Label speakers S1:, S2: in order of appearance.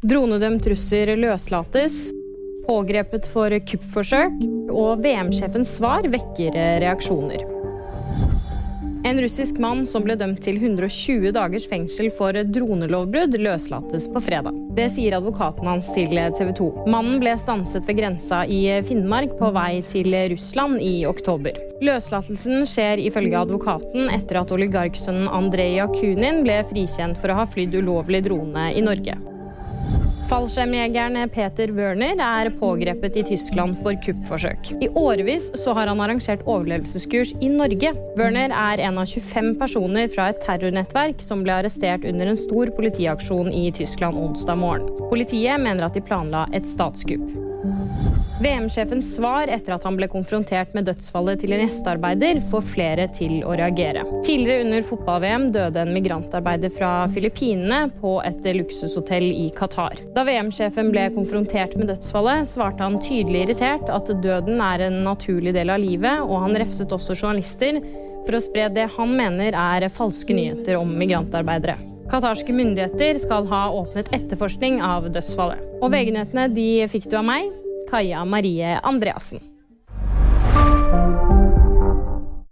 S1: Dronedømt russer løslates. Pågrepet for kuppforsøk. Og VM-sjefens svar vekker reaksjoner. En russisk mann som ble dømt til 120 dagers fengsel for dronelovbrudd, løslates på fredag. Det sier advokaten hans til TV 2. Mannen ble stanset ved grensa i Finnmark på vei til Russland i oktober. Løslatelsen skjer ifølge advokaten etter at oligarksønnen Andrej Jakunin ble frikjent for å ha flydd ulovlig drone i Norge. Fallskjermjegeren Peter Wørner er pågrepet i Tyskland for kuppforsøk. I årevis så har han arrangert overlevelseskurs i Norge. Wørner er en av 25 personer fra et terrornettverk som ble arrestert under en stor politiaksjon i Tyskland onsdag morgen. Politiet mener at de planla et statskupp. VM-sjefens svar etter at han ble konfrontert med dødsfallet til en gjestearbeider, får flere til å reagere. Tidligere under fotball-VM døde en migrantarbeider fra Filippinene på et luksushotell i Qatar. Da VM-sjefen ble konfrontert med dødsfallet, svarte han tydelig irritert at døden er en naturlig del av livet, og han refset også journalister for å spre det han mener er falske nyheter om migrantarbeidere. Qatarske myndigheter skal ha åpnet etterforskning av dødsfallet. Og VG-nyhetene de fikk du av meg, Kaja Marie Andreassen.